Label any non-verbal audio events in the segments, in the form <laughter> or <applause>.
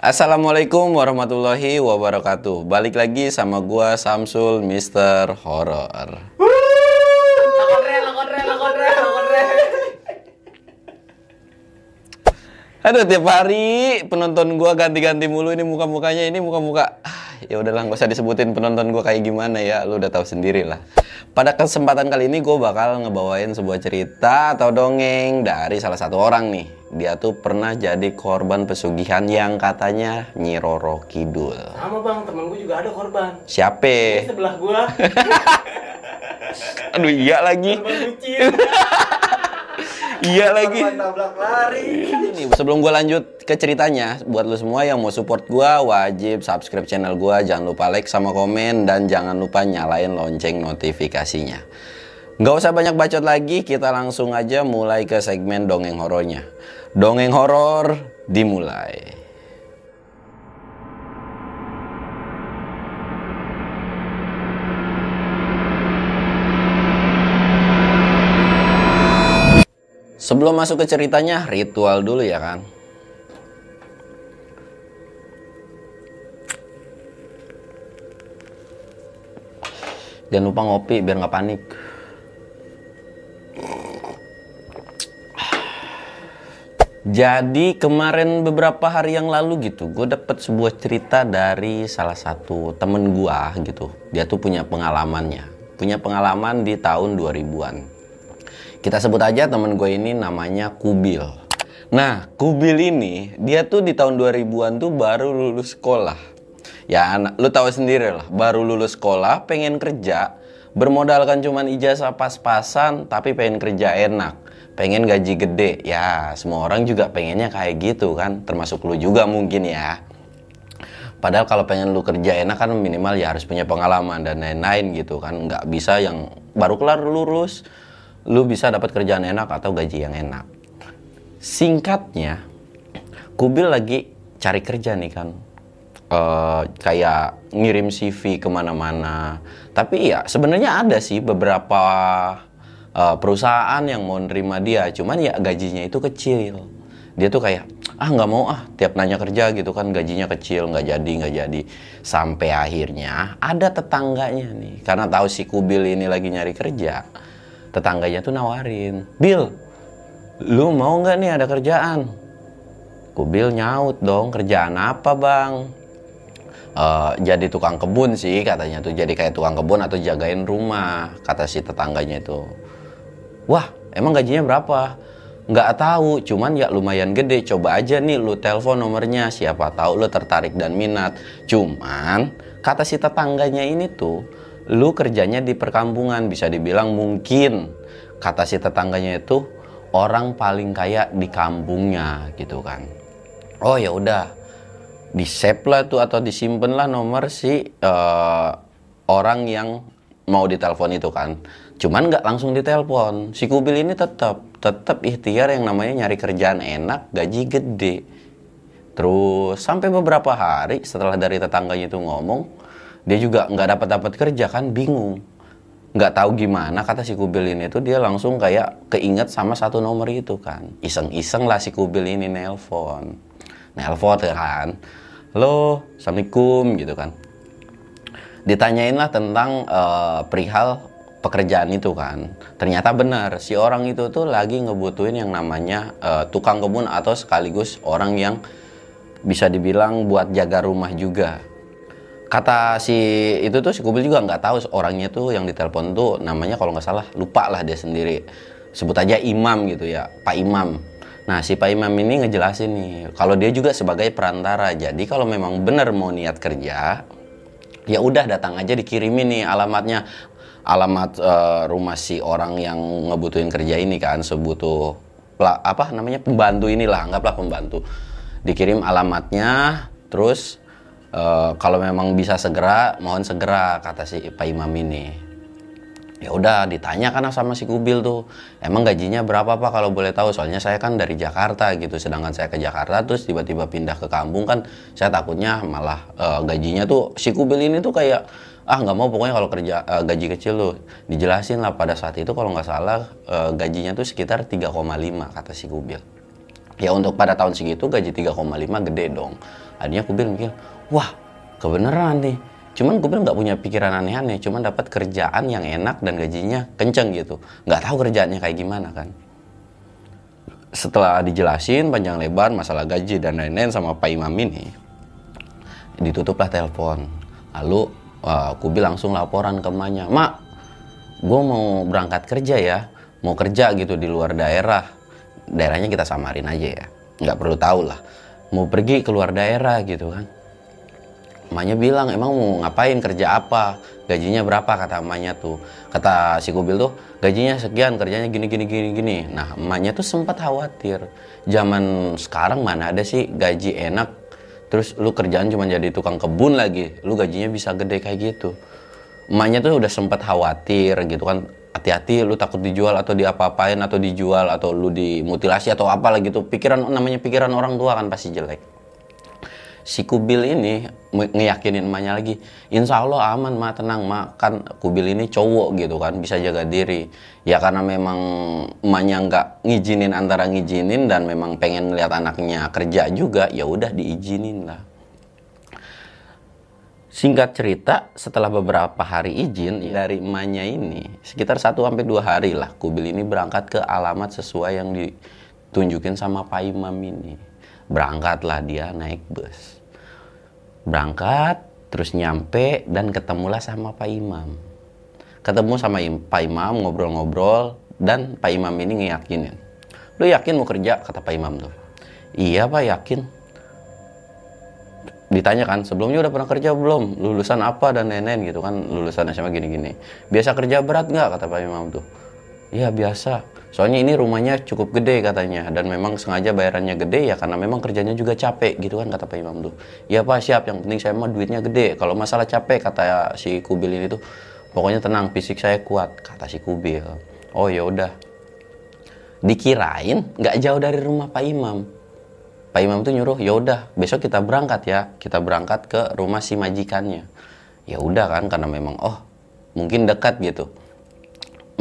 Assalamualaikum warahmatullahi wabarakatuh. Balik lagi sama gua Samsul Mister Horror. Aduh tiap hari penonton gua ganti-ganti mulu ini muka-mukanya ini muka-muka ah, ya udahlah nggak usah disebutin penonton gua kayak gimana ya lu udah tahu sendiri lah. Pada kesempatan kali ini gue bakal ngebawain sebuah cerita atau dongeng dari salah satu orang nih. Dia tuh pernah jadi korban pesugihan yang katanya Nyi Roro Kidul. Sama bang, temen gue juga ada korban. Siapa? sebelah gua, <laughs> Aduh iya lagi. korban. <laughs> Iya lagi. Lari. Nih, sebelum gue lanjut ke ceritanya, buat lo semua yang mau support gue, wajib subscribe channel gue, jangan lupa like sama komen, dan jangan lupa nyalain lonceng notifikasinya. Nggak usah banyak bacot lagi, kita langsung aja mulai ke segmen dongeng horornya. Dongeng horor dimulai. Sebelum masuk ke ceritanya, ritual dulu ya kan. Jangan lupa ngopi biar nggak panik. Jadi kemarin beberapa hari yang lalu gitu, gue dapet sebuah cerita dari salah satu temen gue gitu. Dia tuh punya pengalamannya, punya pengalaman di tahun 2000-an. Kita sebut aja temen gue ini namanya Kubil. Nah, Kubil ini dia tuh di tahun 2000-an tuh baru lulus sekolah. Ya, anak, lu tahu sendiri lah, baru lulus sekolah, pengen kerja, bermodalkan cuman ijazah pas-pasan, tapi pengen kerja enak, pengen gaji gede. Ya, semua orang juga pengennya kayak gitu kan, termasuk lu juga mungkin ya. Padahal kalau pengen lu kerja enak kan minimal ya harus punya pengalaman dan lain-lain gitu kan. Nggak bisa yang baru kelar lulus, lu bisa dapat kerjaan enak atau gaji yang enak. Singkatnya, Kubil lagi cari kerja nih kan. Eh, kayak ngirim CV ke mana-mana. Tapi ya sebenarnya ada sih beberapa eh, perusahaan yang mau nerima dia. Cuman ya gajinya itu kecil. Dia tuh kayak ah nggak mau ah tiap nanya kerja gitu kan gajinya kecil nggak jadi nggak jadi sampai akhirnya ada tetangganya nih karena tahu si Kubil ini lagi nyari kerja tetangganya tuh nawarin Bill lu mau nggak nih ada kerjaan? Kubil nyaut dong kerjaan apa bang? Eh, jadi tukang kebun sih katanya tuh jadi kayak tukang kebun atau jagain rumah kata si tetangganya itu. Wah emang gajinya berapa? Nggak tahu cuman ya lumayan gede. Coba aja nih lu telepon nomornya. Siapa tahu lu tertarik dan minat. Cuman kata si tetangganya ini tuh lu kerjanya di perkampungan bisa dibilang mungkin kata si tetangganya itu orang paling kaya di kampungnya gitu kan. Oh ya udah di save lah tuh atau disimpan lah nomor si eh, orang yang mau ditelepon itu kan. Cuman nggak langsung ditelepon. Si kubil ini tetap tetap ikhtiar yang namanya nyari kerjaan enak gaji gede. Terus sampai beberapa hari setelah dari tetangganya itu ngomong dia juga nggak dapat dapat kerja kan bingung. Nggak tahu gimana kata si kubil ini tuh dia langsung kayak keinget sama satu nomor itu kan. Iseng-iseng lah si kubil ini nelpon. Nelpon kan. Halo assalamualaikum gitu kan. Ditanyain lah tentang eh, perihal pekerjaan itu kan. Ternyata benar si orang itu tuh lagi ngebutuhin yang namanya eh, tukang kebun atau sekaligus orang yang bisa dibilang buat jaga rumah juga kata si itu tuh si Kubil juga nggak tahu orangnya tuh yang ditelepon tuh namanya kalau nggak salah lupa lah dia sendiri. Sebut aja Imam gitu ya Pak Imam. Nah si Pak Imam ini ngejelasin nih kalau dia juga sebagai perantara jadi kalau memang benar mau niat kerja ya udah datang aja dikirimin nih alamatnya. Alamat eh, rumah si orang yang ngebutuhin kerja ini kan sebutuh apa namanya pembantu inilah anggaplah pembantu. Dikirim alamatnya terus eh, kalau memang bisa segera mohon segera kata si Pak Imam ini. Ya udah ditanya kan sama si Kubil tuh emang gajinya berapa pak kalau boleh tahu? Soalnya saya kan dari Jakarta gitu. Sedangkan saya ke Jakarta terus tiba-tiba pindah ke kampung kan saya takutnya malah eh, gajinya tuh si Kubil ini tuh kayak ah nggak mau pokoknya kalau kerja eh, gaji kecil tuh. Dijelasin lah pada saat itu kalau nggak salah eh, gajinya tuh sekitar 3,5 kata si Kubil. Ya untuk pada tahun segitu gaji 3,5 gede dong. Akhirnya Kubil mikir, wah kebenaran nih. Cuman Kubil nggak punya pikiran aneh-aneh, cuman dapat kerjaan yang enak dan gajinya kenceng gitu. Nggak tahu kerjaannya kayak gimana kan. Setelah dijelasin panjang lebar masalah gaji dan lain-lain sama Pak Imam ini, ditutuplah telepon. Lalu wah, Kubil langsung laporan ke emaknya, Mak, gue mau berangkat kerja ya, mau kerja gitu di luar daerah. Daerahnya kita samarin aja ya, nggak perlu tahu lah. Mau pergi keluar daerah gitu kan. Emaknya bilang, emang mau ngapain kerja apa? Gajinya berapa kata emaknya tuh. Kata si Kubil tuh, gajinya sekian, kerjanya gini gini gini gini. Nah, emaknya tuh sempat khawatir. Zaman sekarang mana ada sih gaji enak terus lu kerjaan cuma jadi tukang kebun lagi lu gajinya bisa gede kayak gitu emaknya tuh udah sempat khawatir gitu kan hati-hati lu takut dijual atau diapa-apain atau dijual atau lu dimutilasi atau apa lagi tuh pikiran namanya pikiran orang tua kan pasti jelek si Kubil ini ngeyakinin emaknya lagi insya Allah aman mak tenang mak kan Kubil ini cowok gitu kan bisa jaga diri. Ya karena memang emaknya nggak ngizinin antara ngizinin dan memang pengen lihat anaknya kerja juga ya udah diizinin lah. Singkat cerita setelah beberapa hari izin dari emaknya ini sekitar 1 sampai dua hari lah Kubil ini berangkat ke alamat sesuai yang ditunjukin sama Pak Imam ini. Berangkatlah dia naik bus berangkat terus nyampe dan ketemulah sama Pak Imam. Ketemu sama Pak Imam ngobrol-ngobrol dan Pak Imam ini ngeyakinin. Lu yakin mau kerja? kata Pak Imam tuh. Iya Pak yakin. Ditanya kan sebelumnya udah pernah kerja belum? Lulusan apa dan lain-lain? gitu kan lulusan SMA gini-gini. Biasa kerja berat nggak? kata Pak Imam tuh. Iya biasa soalnya ini rumahnya cukup gede katanya dan memang sengaja bayarannya gede ya karena memang kerjanya juga capek gitu kan kata Pak Imam tuh. Ya Pak siap. Yang penting saya mah duitnya gede. Kalau masalah capek kata si Kubil ini tuh pokoknya tenang fisik saya kuat kata si Kubil. Oh ya udah. Dikirain nggak jauh dari rumah Pak Imam. Pak Imam tuh nyuruh ya udah besok kita berangkat ya. Kita berangkat ke rumah si majikannya. Ya udah kan karena memang oh mungkin dekat gitu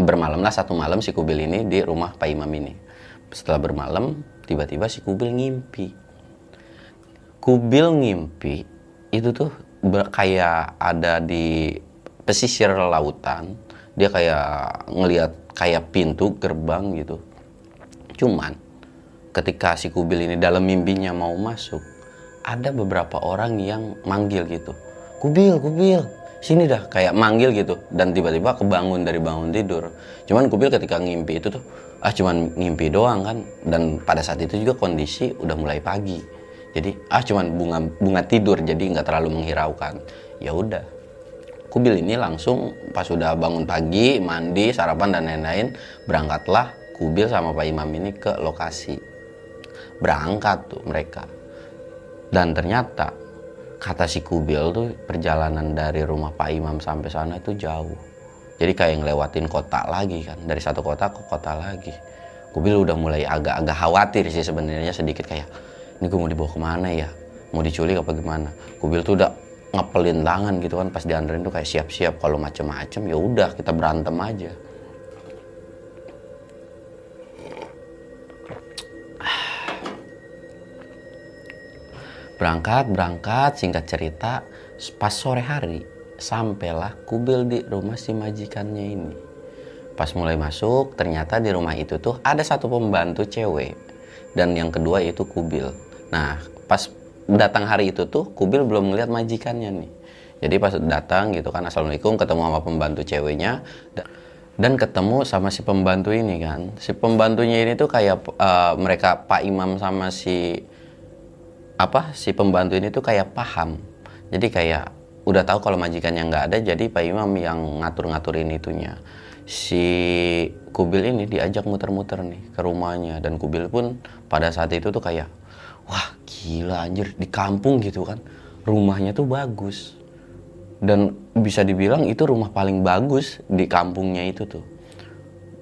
bermalamlah satu malam si Kubil ini di rumah Pak Imam ini. Setelah bermalam, tiba-tiba si Kubil ngimpi. Kubil ngimpi itu tuh kayak ada di pesisir lautan. Dia kayak ngelihat kayak pintu gerbang gitu. Cuman ketika si Kubil ini dalam mimpinya mau masuk, ada beberapa orang yang manggil gitu. Kubil, Kubil, sini dah kayak manggil gitu. Dan tiba-tiba kebangun dari bangun tidur. Cuman kubil ketika ngimpi itu tuh ah cuman ngimpi doang kan. Dan pada saat itu juga kondisi udah mulai pagi. Jadi ah cuman bunga bunga tidur jadi nggak terlalu menghiraukan. Ya udah kubil ini langsung pas sudah bangun pagi mandi sarapan dan lain-lain berangkatlah kubil sama pak imam ini ke lokasi. Berangkat tuh mereka. Dan ternyata kata si Kubil tuh perjalanan dari rumah Pak Imam sampai sana itu jauh. Jadi kayak ngelewatin kota lagi kan, dari satu kota ke kota lagi. Kubil udah mulai agak-agak khawatir sih sebenarnya sedikit kayak, ini gue mau dibawa ke mana ya? Mau diculik apa gimana? Kubil tuh udah ngepelin tangan gitu kan pas dianterin tuh kayak siap-siap kalau macem-macem ya udah kita berantem aja. Berangkat, berangkat, singkat cerita, pas sore hari, sampailah kubil di rumah si majikannya ini. Pas mulai masuk, ternyata di rumah itu tuh ada satu pembantu cewek. Dan yang kedua itu kubil. Nah, pas datang hari itu tuh, kubil belum melihat majikannya nih. Jadi pas datang gitu kan, Assalamualaikum, ketemu sama pembantu ceweknya. Dan ketemu sama si pembantu ini kan. Si pembantunya ini tuh kayak uh, mereka Pak Imam sama si apa si pembantu ini tuh kayak paham. Jadi kayak udah tahu kalau majikannya nggak ada jadi Pak Imam yang ngatur-ngaturin itunya si Kubil ini diajak muter-muter nih ke rumahnya dan Kubil pun pada saat itu tuh kayak wah gila anjir di kampung gitu kan rumahnya tuh bagus. Dan bisa dibilang itu rumah paling bagus di kampungnya itu tuh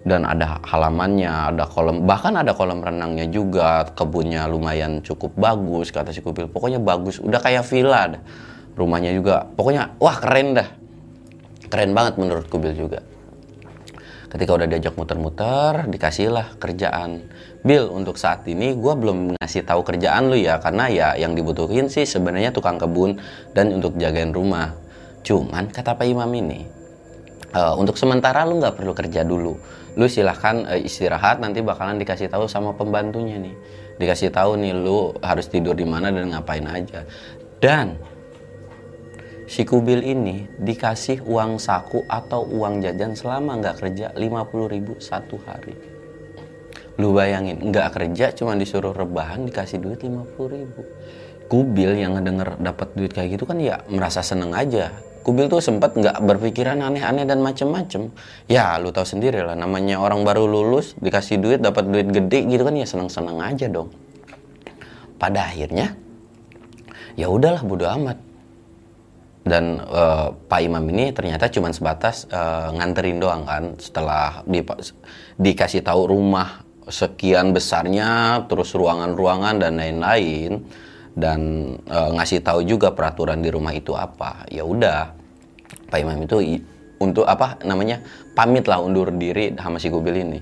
dan ada halamannya, ada kolam, bahkan ada kolam renangnya juga, kebunnya lumayan cukup bagus kata si Kupil. Pokoknya bagus, udah kayak villa dah. Rumahnya juga, pokoknya wah keren dah. Keren banget menurut Kubil juga. ketika udah diajak muter-muter dikasihlah kerjaan Bill untuk saat ini gue belum ngasih tahu kerjaan lu ya karena ya yang dibutuhin sih sebenarnya tukang kebun dan untuk jagain rumah cuman kata Pak Imam ini uh, untuk sementara lu nggak perlu kerja dulu lu silahkan uh, istirahat nanti bakalan dikasih tahu sama pembantunya nih. Dikasih tahu nih lu harus tidur di mana dan ngapain aja. Dan si kubil ini dikasih uang saku atau uang jajan selama nggak kerja 50 ribu satu hari. Lu bayangin nggak kerja cuma disuruh rebahan dikasih duit 50 ribu. Kubil yang ngedenger dapat duit kayak gitu kan ya merasa seneng aja kubil tuh sempat nggak berpikiran aneh-aneh dan macem-macem. Ya lu tahu sendiri lah namanya orang baru lulus dikasih duit dapat duit gede gitu kan ya seneng-seneng aja dong. Pada akhirnya ya udahlah bodo amat. Dan uh, Pak Imam ini ternyata cuma sebatas uh, nganterin doang kan setelah di, dikasih tahu rumah sekian besarnya terus ruangan-ruangan dan lain-lain dan uh, ngasih tahu juga peraturan di rumah itu apa. Ya udah Pak Imam itu untuk apa namanya pamit lah undur diri sama si Gubil ini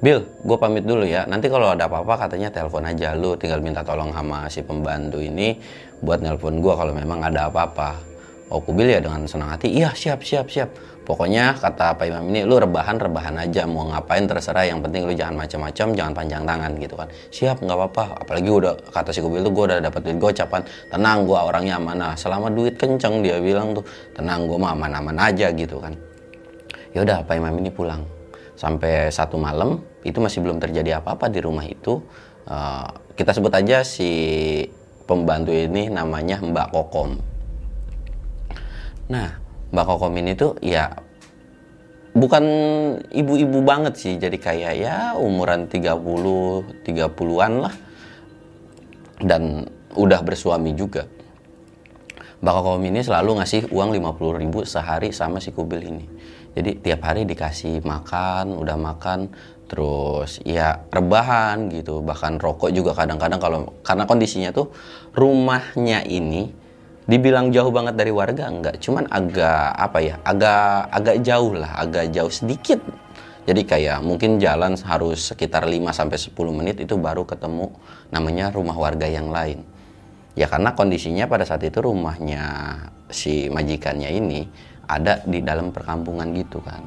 Bill, gue pamit dulu ya. Nanti kalau ada apa-apa katanya telepon aja lu. Tinggal minta tolong sama si pembantu ini buat nelpon gue kalau memang ada apa-apa. Oh Kubil ya dengan senang hati, iya siap siap siap. Pokoknya kata Pak Imam ini, lu rebahan rebahan aja, mau ngapain terserah. Yang penting lu jangan macam-macam, jangan panjang tangan gitu kan. Siap nggak apa-apa. Apalagi udah kata si Kubil tuh gue udah dapat duit gocapan. Tenang gue orangnya amanah. Selama duit kenceng dia bilang tuh, tenang gue mah aman-aman aja gitu kan. Ya udah Pak Imam ini pulang. Sampai satu malam itu masih belum terjadi apa-apa di rumah itu. Uh, kita sebut aja si pembantu ini namanya Mbak Kokom Nah, Mbak Kokom ini tuh ya bukan ibu-ibu banget sih, jadi kayak ya umuran 30, 30-an lah. Dan udah bersuami juga. Mbak Kokom ini selalu ngasih uang 50 ribu sehari sama si kubil ini. Jadi tiap hari dikasih makan, udah makan, terus ya rebahan gitu, bahkan rokok juga kadang-kadang kalau karena kondisinya tuh rumahnya ini dibilang jauh banget dari warga enggak. Cuman agak apa ya agak agak jauh lah agak jauh sedikit. Jadi kayak mungkin jalan harus sekitar 5 sampai 10 menit itu baru ketemu namanya rumah warga yang lain. Ya karena kondisinya pada saat itu rumahnya si majikannya ini ada di dalam perkampungan gitu kan.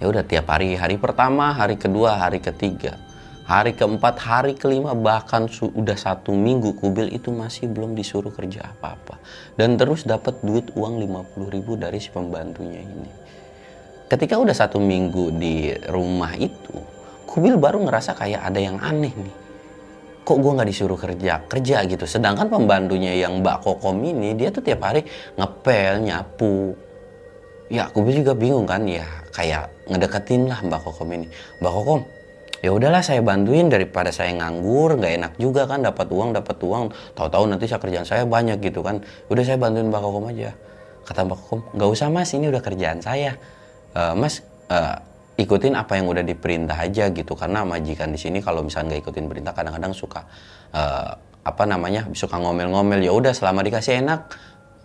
Ya udah tiap hari hari pertama hari kedua hari ketiga hari keempat, hari kelima, bahkan sudah satu minggu kubil itu masih belum disuruh kerja apa-apa. Dan terus dapat duit uang 50 ribu dari si pembantunya ini. Ketika udah satu minggu di rumah itu, kubil baru ngerasa kayak ada yang aneh nih. Kok gue nggak disuruh kerja kerja gitu. Sedangkan pembantunya yang Mbak Kokom ini dia tuh tiap hari ngepel, nyapu. Ya kubil juga bingung kan ya kayak ngedeketin lah Mbak Kokom ini. Mbak Kokom, ya udahlah saya bantuin daripada saya nganggur nggak enak juga kan dapat uang dapat uang. Tahu-tahu nanti saya kerjaan saya banyak gitu kan. Udah saya bantuin Mbak Kokom aja. Kata Mbak Kokom nggak usah mas ini udah kerjaan saya. Uh, mas uh, ikutin apa yang udah diperintah aja gitu. Karena majikan di sini kalau misalnya nggak ikutin perintah kadang-kadang suka uh, apa namanya suka ngomel-ngomel. Ya udah selama dikasih enak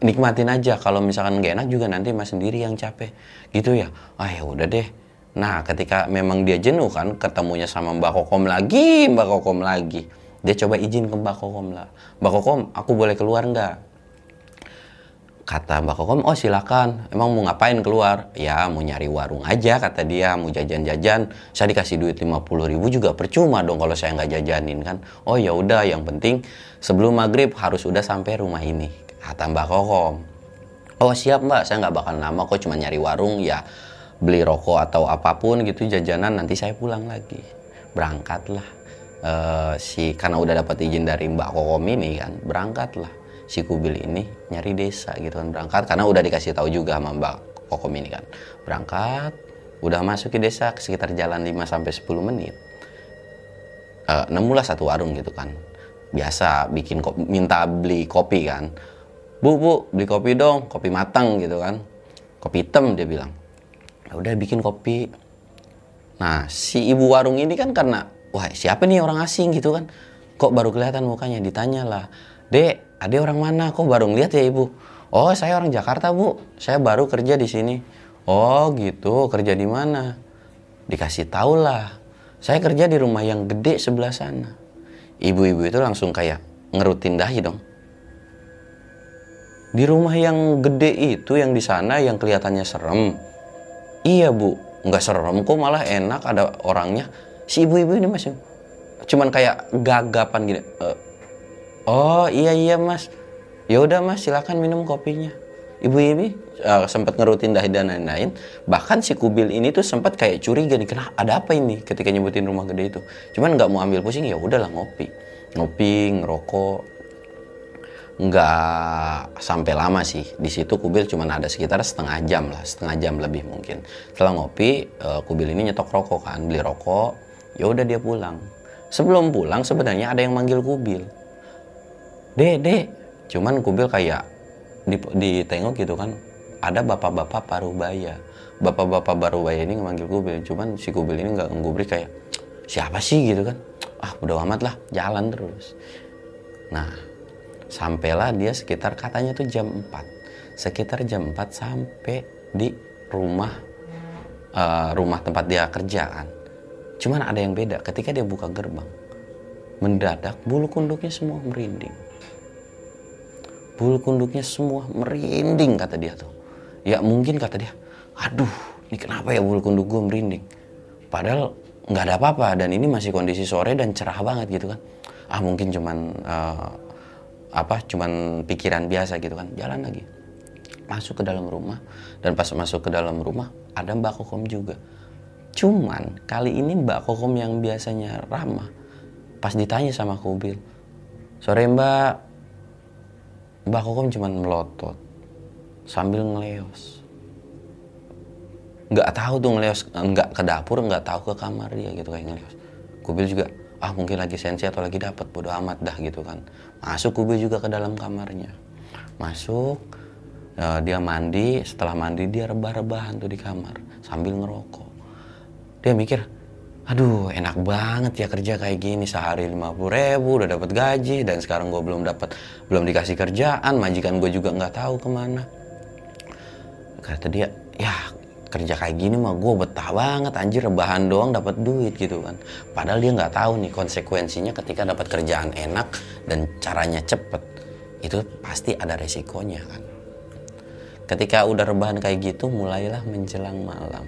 nikmatin aja. Kalau misalkan nggak enak juga nanti mas sendiri yang capek. Gitu ya. Ah ya udah deh Nah, ketika memang dia jenuh kan, ketemunya sama Mbak Kokom lagi, Mbak Kokom lagi. Dia coba izin ke Mbak Kokom lah. Mbak Kokom, aku boleh keluar nggak? Kata Mbak Kokom, oh silakan. Emang mau ngapain keluar? Ya, mau nyari warung aja, kata dia. Mau jajan-jajan. Saya dikasih duit 50 ribu juga percuma dong kalau saya nggak jajanin kan. Oh ya udah, yang penting sebelum maghrib harus udah sampai rumah ini. Kata Mbak Kokom. Oh siap mbak, saya nggak bakal lama kok cuma nyari warung ya beli rokok atau apa pun gitu jajanan nanti saya pulang lagi. Berangkatlah. Uh, si karena udah dapat izin dari Mbak Kokom ini kan berangkatlah. Si kubil ini nyari desa gitu kan berangkat. Karena udah dikasih tahu juga sama Mbak Kokom ini kan. Berangkat udah masuk ke desa sekitar jalan 5 sampai 10 menit. Uh, nemulah satu warung gitu kan. Biasa bikin kopi, minta beli kopi kan. Bu bu beli kopi dong kopi matang gitu kan. Kopi hitam dia bilang ya udah bikin kopi nah si ibu warung ini kan karena wah siapa nih orang asing gitu kan kok baru kelihatan mukanya ditanya lah dek ada orang mana kok baru ngeliat ya ibu oh saya orang Jakarta bu saya baru kerja di sini Oh gitu, kerja di mana? Dikasih tahu lah. Saya kerja di rumah yang gede sebelah sana. Ibu-ibu itu langsung kayak ngerutin dahi dong. Di rumah yang gede itu yang di sana yang kelihatannya serem. Iya bu, nggak serem kok malah enak ada orangnya. Si ibu-ibu ini masih cuman kayak gagapan gini. "Eh, oh iya iya mas, ya udah mas silakan minum kopinya. Ibu ini uh, sempat ngerutin dahi dan lain-lain. Bahkan si kubil ini tuh sempat kayak curiga nih, kenapa ada apa ini ketika nyebutin rumah gede itu. Cuman nggak mau ambil pusing ya udahlah ngopi, ngopi ngerokok. Nggak sampai lama sih di situ kubil cuman ada sekitar setengah jam lah, setengah jam lebih mungkin. Setelah ngopi, uh, kubil ini nyetok rokok kan, beli rokok. Ya udah dia pulang. Sebelum pulang sebenarnya ada yang manggil kubil. Dek. Cuman kubil kayak di, ditengok gitu kan ada bapak-bapak parubaya bapak-bapak parubaya ini ngemanggil kubil cuman si kubil ini nggak ngubri kayak siapa sih gitu kan ah udah amat lah jalan terus nah sampailah dia sekitar katanya tuh jam 4 sekitar jam 4 sampai di rumah uh, rumah tempat dia kerja kan. Cuman ada yang beda ketika dia buka gerbang mendadak bulu kunduknya semua merinding. Bulu kunduknya semua merinding kata dia tuh. Ya mungkin kata dia aduh ini kenapa ya bulu kunduk gue merinding? Padahal nggak ada apa-apa dan ini masih kondisi sore dan cerah banget gitu kan. Ah mungkin cuman uh, apa cuman pikiran biasa gitu kan jalan lagi masuk ke dalam rumah dan pas masuk ke dalam rumah ada Mbak Kokom juga cuman kali ini Mbak Kokom yang biasanya ramah pas ditanya sama Kubil sore Mbak Mbak Kokom cuma melotot sambil ngeleos. Nggak tahu tuh ngeleos, nggak ke dapur, nggak tahu ke kamar dia gitu kayak ngeleos. Kubil juga, ah mungkin lagi sensi atau lagi dapat bodo amat dah gitu kan. Masuk Kubil juga ke dalam kamarnya. Masuk, uh, dia mandi, setelah mandi dia rebah-rebahan tuh di kamar sambil ngerokok. Dia mikir, aduh enak banget ya kerja kayak gini sehari 50 ribu udah dapat gaji dan sekarang gue belum dapat belum dikasih kerjaan majikan gue juga nggak tahu ke mana kata dia ya kerja kayak gini mah gue betah banget anjir rebahan doang dapat duit gitu kan padahal dia nggak tahu nih konsekuensinya ketika dapat kerjaan enak dan caranya cepet itu pasti ada resikonya kan ketika udah rebahan kayak gitu mulailah menjelang malam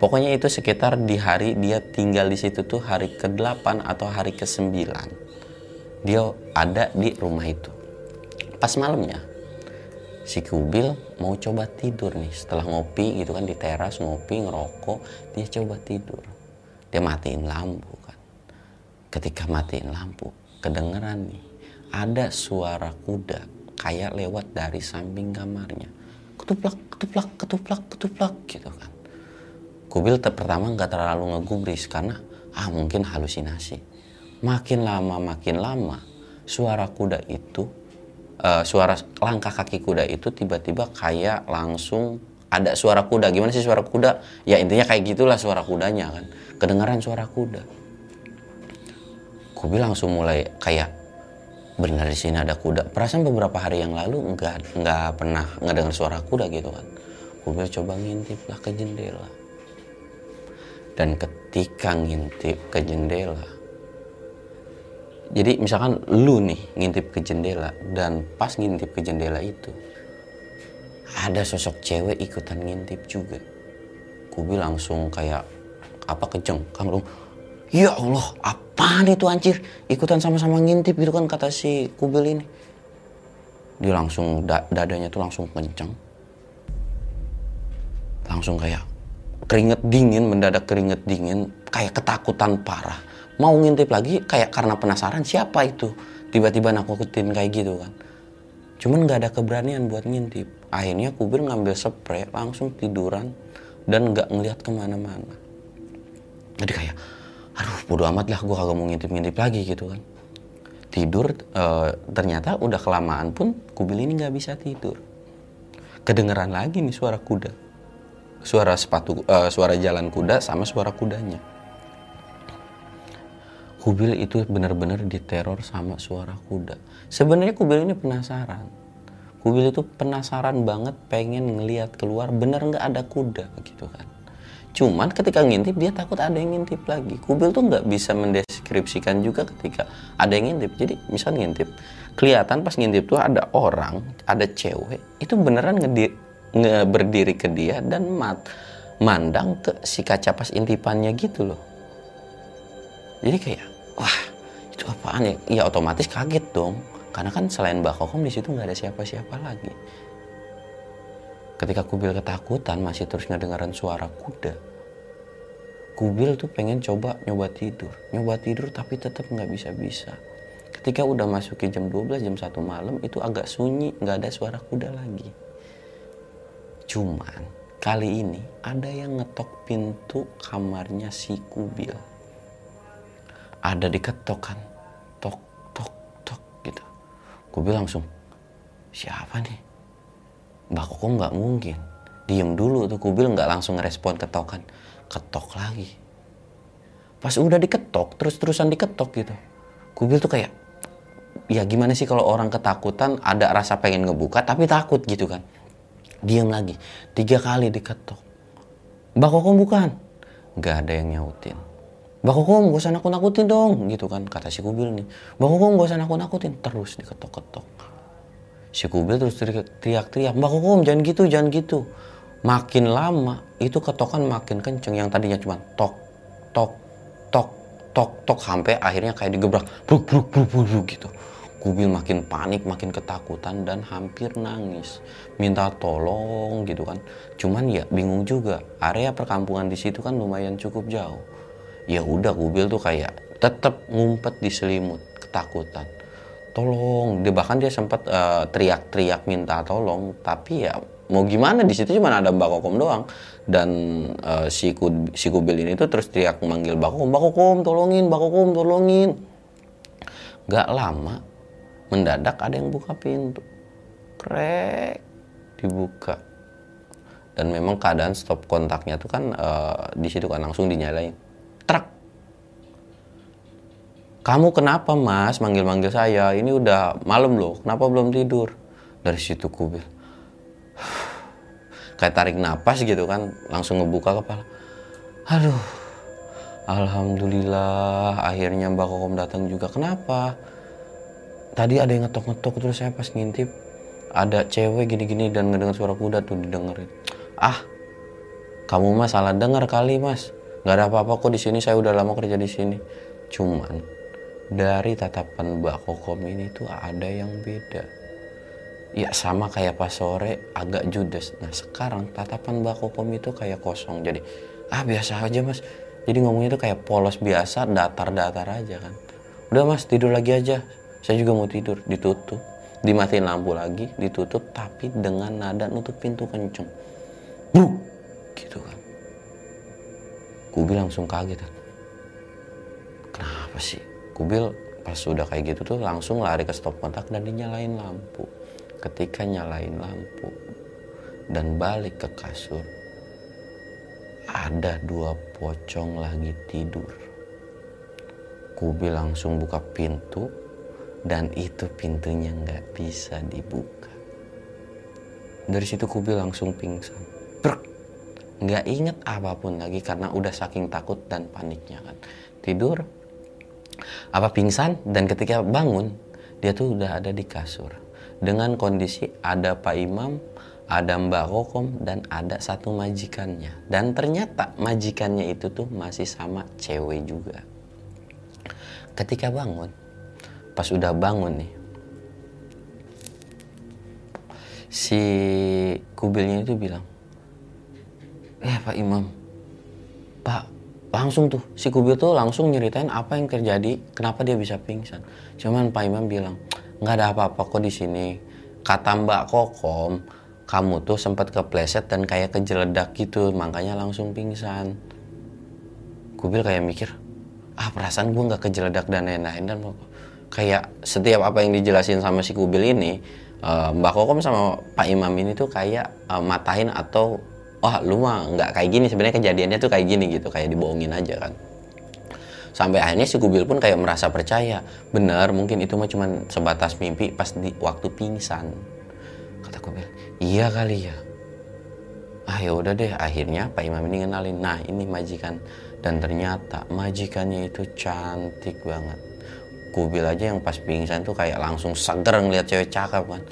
Pokoknya itu sekitar di hari dia tinggal di situ tuh hari ke-8 atau hari ke-9. Dia ada di rumah itu. Pas malamnya, si Kubil mau coba tidur nih setelah ngopi gitu kan di teras ngopi ngerokok dia coba tidur. Dia matiin lampu kan. Ketika matiin lampu kedengeran nih ada suara kuda kayak lewat dari samping kamarnya. Ketuplak ketuplak ketuplak ketuplak gitu kan. Kubil pertama nggak terlalu ngegubris karena ah mungkin halusinasi. Makin lama makin lama suara kuda itu uh, suara langkah kaki kuda itu tiba-tiba kayak langsung ada suara kuda. Gimana sih suara kuda? Ya intinya kayak gitulah suara kudanya kan. Kedengaran suara kuda. Kubil langsung mulai kayak benar di sini ada kuda. Perasaan beberapa hari yang lalu nggak nggak pernah ngedengar suara kuda gitu kan. Kubil coba ngintip lah ke jendela dan ketika ngintip ke jendela jadi misalkan lu nih ngintip ke jendela dan pas ngintip ke jendela itu ada sosok cewek ikutan ngintip juga. Kubi langsung kayak apa kejeng kamu ya Allah apa itu anjir? Ikutan sama-sama ngintip gitu kan kata si kubil ini. Dia langsung da dadanya tuh langsung kenceng. Langsung kayak keringet dingin, mendadak keringet dingin, kayak ketakutan parah. Mau ngintip lagi kayak karena penasaran siapa itu. Tiba-tiba nakutin kayak gitu kan. Cuman gak ada keberanian buat ngintip. Akhirnya Kubir ngambil spray, langsung tiduran dan gak ngeliat ke mana-mana. Jadi kayak, aduh bodo amat lah gue kagak mau ngintip-ngintip lagi gitu kan. Tidur, e, ternyata udah kelamaan pun Kubil ini gak bisa tidur. Kedengeran lagi nih suara kuda suara sepatu uh, suara jalan kuda sama suara kudanya Kubil itu benar-benar diteror sama suara kuda. Sebenarnya Kubil ini penasaran. Kubil itu penasaran banget pengen ngeliat keluar bener nggak ada kuda gitu kan. Cuman ketika ngintip dia takut ada yang ngintip lagi. Kubil tuh nggak bisa mendeskripsikan juga ketika ada yang ngintip. Jadi misal ngintip, kelihatan pas ngintip tuh ada orang, ada cewek, itu beneran ngedi, nge berdiri ke dia dan mat mandang ke si kaca pas intipannya gitu loh. Jadi kayak, wah itu apaan ya? Ya otomatis kaget dong karena kan selain Mbak Kokom di situ nggak ada siapa-siapa lagi. Ketika Kubil ketakutan masih terus ngedengaran suara kuda. Kubil tuh pengen coba nyoba tidur. Nyoba tidur tapi tetap nggak bisa-bisa. Ketika udah masuki jam 12, jam 1 malam itu agak sunyi, nggak ada suara kuda lagi. Cuman kali ini ada yang ngetok pintu kamarnya si Kubil. Ada diketok kan. Tok, tok, tok gitu. Kubil langsung, siapa nih? Mbak Koko nggak mungkin. Diem dulu tuh Kubil nggak langsung ngerespon ketokan. Ketok lagi. Pas udah diketok, terus-terusan diketok gitu. Kubil tuh kayak, ya gimana sih kalau orang ketakutan ada rasa pengen ngebuka tapi takut gitu kan. Diem lagi. Tiga kali diketok. Mbak Koko bukan. Nggak ada yang nyautin. Mbak Koko gak usah nakut-nakutin dong gitu kan kata si Kubil nih. Mbak Koko gak usah nakut-nakutin terus diketok-ketok. Si Kubil terus teriak-teriak Mbak Kokom jangan gitu jangan gitu. Makin lama itu ketokan makin kenceng yang tadinya cuma tok tok tok tok tok sampai akhirnya kayak digebrak bruk bruk bruk bruk, bruk gitu. Kubil makin panik makin ketakutan dan hampir nangis. Minta tolong gitu kan. Cuman ya bingung juga area perkampungan di situ kan lumayan cukup jauh ya udah Kubil tuh kayak tetap ngumpet di selimut ketakutan. Tolong dia bahkan dia sempat uh, teriak-teriak minta tolong tapi ya mau gimana di situ cuma ada Mbak Kokom doang. Dan uh, si Kud, si Kubil ini tuh terus teriak manggil Mbak Kokom Mbak Kokom tolongin Mbak Kokom tolongin. Gak lama mendadak ada yang buka pintu. Krek dibuka. Dan memang keadaan stop kontaknya tuh kan uh, di situ kan langsung dinyalain truk. Kamu kenapa mas manggil-manggil saya? Ini udah malam loh kenapa belum tidur? Dari situ kubil <sighs> kayak tarik napas gitu kan langsung ngebuka kepala. Aduh alhamdulillah akhirnya mbak kokom datang juga. Kenapa? Tadi ada yang ngetok-ngetok terus saya pas ngintip ada cewek gini-gini dan ngedengar suara kuda tuh didengerin. Ah kamu mas salah dengar kali mas nggak ada apa-apa kok di sini saya udah lama kerja di sini cuman dari tatapan Mbak Kokom ini tuh ada yang beda. Ya sama kayak pas sore agak judes. Nah sekarang tatapan Mbak Kokom itu kayak kosong. Jadi ah biasa aja mas. Jadi ngomongnya tuh kayak polos biasa, datar-datar aja kan. Udah mas tidur lagi aja. Saya juga mau tidur. Ditutup. Dimatiin lampu lagi, ditutup. Tapi dengan nada nutup pintu kenceng. Bruk! Gitu kan. Kubi langsung kaget. Kenapa sih? Kubil pas sudah kayak gitu tuh langsung lari ke stop kontak dan dinyalain lampu. Ketika nyalain lampu dan balik ke kasur, ada dua pocong lagi tidur. Kubil langsung buka pintu dan itu pintunya nggak bisa dibuka. Dari situ Kubil langsung pingsan. Nggak inget apa pun lagi karena udah saking takut dan paniknya kan. Tidur apa pingsan? Dan ketika bangun dia tuh udah ada di kasur. Dengan kondisi ada Pak Imam ada Mbak Kokom dan ada satu majikannya. Dan ternyata majikannya itu tuh masih sama cewek juga. Ketika bangun pas udah bangun nih si kubilnya itu bilang eh Pak Imam. Pak langsung tuh. Si Kubil tuh langsung nyeritain apa yang terjadi. Kenapa dia bisa pingsan? Cuman Pak Imam bilang nggak ada apa-apa kok di sini. Kata Mbak Kokom kamu tuh sempat kepleset dan kayak kejeledak gitu makanya langsung pingsan. Kubil kayak mikir ah perasaan gue nggak kejeledak dan lain-lain dan kayak setiap apa yang dijelasin sama si Kubil ini uh, Mbak Kokom sama Pak Imam ini tuh kayak uh, matahin atau oh lu mah nggak kayak gini. Sebenarnya kejadiannya tuh kayak gini gitu. Kayak dibohongin aja kan. Sampai akhirnya si Kubil pun kayak merasa percaya. Benar mungkin itu mah cuma sebatas mimpi pas di waktu pingsan kata Kubil. Iya kali ya. Ah ya udah deh. Akhirnya Pak Imam ini ngenalin nah ini majikan. Dan ternyata majikannya itu cantik banget. Kubil aja yang pas pingsan tuh kayak langsung seger ngeliat cewek cakep kan.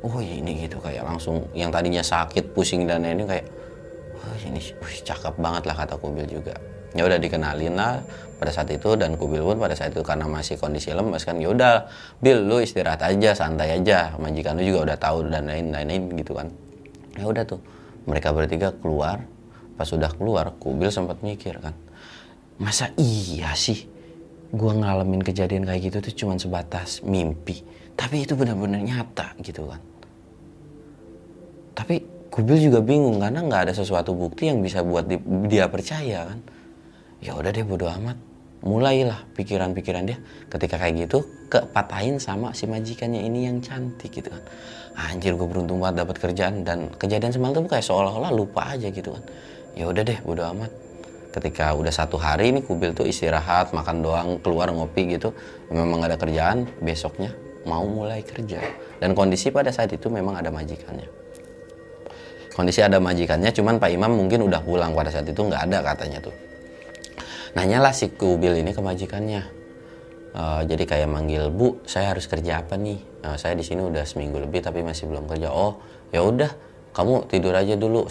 Oh ini gitu. Kayak langsung yang tadinya sakit pusing dan ini kayak oh ini wih, cakep banget lah kata Kubil juga. Ya udah dikenalin lah pada saat itu dan Kubil pun pada saat itu karena masih kondisi lemes kan ya udah Bil lu istirahat aja santai aja majikan lu juga udah tahu dan lain-lain gitu kan. Ya udah tuh mereka bertiga keluar. Pas sudah keluar Kubil sempat mikir kan masa iya sih gua ngalamin kejadian kayak gitu tuh cuma sebatas mimpi tapi itu benar-benar nyata gitu kan. Tapi Kubil juga bingung karena nggak ada sesuatu bukti yang bisa buat di- dia percaya kan? Ya udah deh bodo amat. Mulailah pikiran-pikiran dia. Ketika kayak gitu kepatahin sama si majikannya ini yang cantik gitu kan. Anjir gue beruntung banget dapat kerjaan dan kejadian semalam tuh kayak seolah-olah lupa aja gitu kan. Ya udah deh bodo amat. Ketika udah satu hari ini kubil tuh istirahat makan doang keluar ngopi gitu memang gak ada kerjaan besoknya mau mulai kerja. Dan kondisi pada saat itu memang ada majikannya kondisi ada majikannya cuman Pak Imam mungkin udah pulang. Pada saat itu nggak ada katanya tuh. Nanyalah si kubil ini ke majikannya. Eh, jadi kayak manggil bu saya harus kerja apa nih? Eh, saya di sini udah seminggu lebih tapi masih belum kerja. Oh ya udah kamu tidur aja dulu.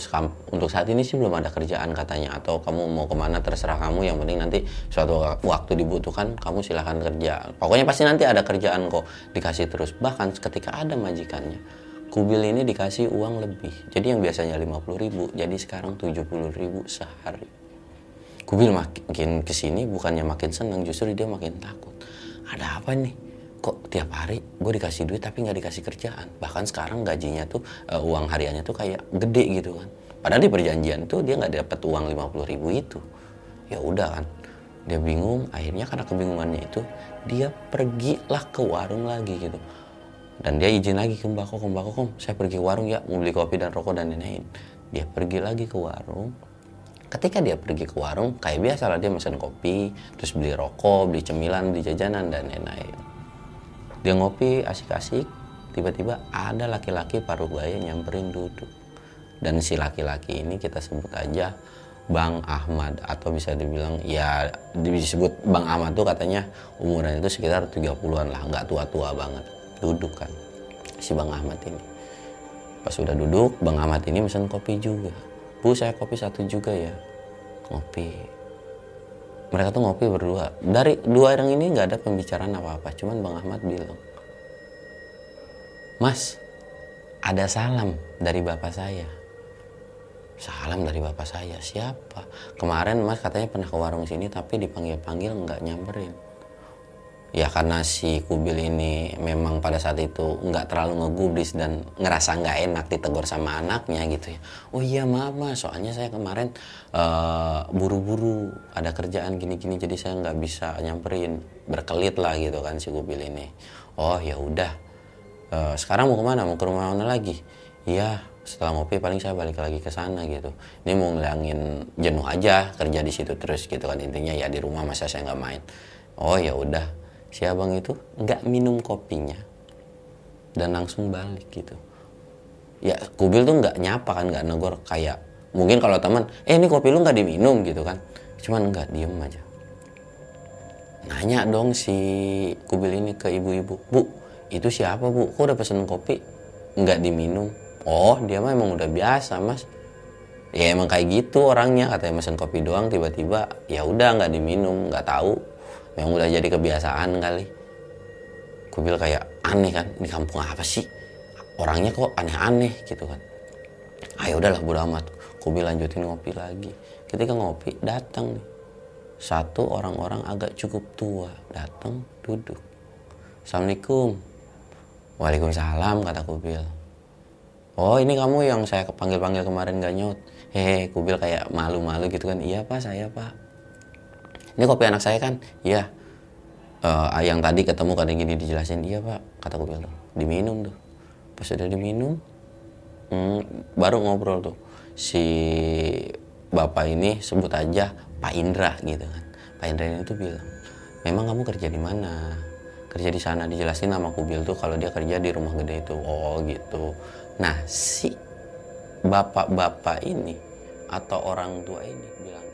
Untuk saat ini sih belum ada kerjaan katanya. Atau kamu mau ke mana terserah kamu. Yang penting nanti suatu waktu dibutuhkan kamu silahkan kerja. Pokoknya pasti nanti ada kerjaan kok. Dikasih terus. Bahkan ketika ada majikannya kubil ini dikasih uang lebih jadi yang biasanya 50.000 ribu jadi sekarang 70.000 ribu sehari Kubil makin ke sini bukannya makin senang justru dia makin takut. Ada apa nih? Kok tiap hari gue dikasih duit tapi nggak dikasih kerjaan. Bahkan sekarang gajinya tuh eh, uang hariannya tuh kayak gede gitu kan. Padahal di perjanjian tuh dia nggak dapat uang 50 ribu itu. Ya udah kan. Dia bingung. Akhirnya karena kebingungannya itu dia pergilah ke warung lagi gitu. Dan dia izin lagi ke Mbak Kokom, Mbak Kokom, saya pergi ke warung ya, mau beli kopi dan rokok dan lain-lain. Dia pergi lagi ke warung, ketika dia pergi ke warung kayak biasa lah dia pesan kopi terus beli rokok beli cemilan beli jajanan dan lain-lain. Dia ngopi asik-asik tiba-tiba ada laki-laki paruh baya nyamperin duduk. Dan si laki-laki ini kita sebut aja Bang Ahmad atau bisa dibilang ya disebut Bang Ahmad tuh katanya umurannya itu sekitar 30-an lah nggak tua-tua banget duduk kan si Bang Ahmad ini. Pas sudah duduk Bang Ahmad ini pesan kopi juga. Bu saya kopi satu juga ya. Ngopi. Mereka tuh ngopi berdua. Dari dua orang ini nggak ada pembicaraan apa-apa cuman Bang Ahmad bilang Mas ada salam dari bapak saya. Salam dari bapak saya? Siapa? Kemarin Mas katanya pernah ke warung sini tapi dipanggil-panggil nggak nyamperin ya karena si kubil ini memang pada saat itu nggak terlalu ngegubris dan ngerasa nggak enak ditegur sama anaknya gitu ya. Oh iya maaf mas. Soalnya saya kemarin eh, buru-buru ada kerjaan gini-gini jadi saya nggak bisa nyamperin. Berkelit lah gitu kan si kubil ini. Oh ya udah. Eh, sekarang mau ke mana? Mau ke rumah mana lagi? Iya setelah ngopi paling saya balik lagi ke sana gitu. Ini mau ngilangin jenuh aja kerja di situ terus gitu kan. Intinya ya di rumah masa saya nggak main. Oh ya udah si abang itu nggak minum kopinya dan langsung balik gitu. Ya kubil tuh nggak nyapa kan nggak negor kayak mungkin kalau teman eh ini kopi lu nggak diminum gitu kan. Cuman nggak diem aja. Nanya dong si kubil ini ke ibu-ibu bu itu siapa bu? Kok udah pesen kopi? Nggak diminum. Oh dia mah emang udah biasa mas. Ya emang kayak gitu orangnya katanya pesen kopi doang tiba-tiba ya udah nggak diminum nggak tahu memang udah jadi kebiasaan kali. Kubil kayak aneh kan di kampung apa sih? Orangnya kok aneh-aneh gitu kan. Ayo udahlah bodo amat. Kubil lanjutin ngopi lagi. Ketika ngopi datang satu orang-orang agak cukup tua datang duduk. Assalamualaikum. Waalaikumsalam kata kubil oh ini kamu yang saya kepanggil-panggil kemarin gak nyaut? Hehe kubil kayak malu-malu gitu kan. Iya pak saya pak ini kopi anak saya kan? Iya. Eh, yang tadi ketemu kadang gini dijelasin. Iya pak kata kubil tuh diminum tuh. Pas sudah diminum hmm, baru ngobrol tuh. Si bapak ini sebut aja Pak Indra gitu kan. Pak Indra ini tuh bilang memang kamu kerja di mana? Kerja di sana dijelasin sama kubil tuh kalau dia kerja di rumah gede itu. Oh gitu. Nah si bapak-bapak ini atau orang tua ini bilang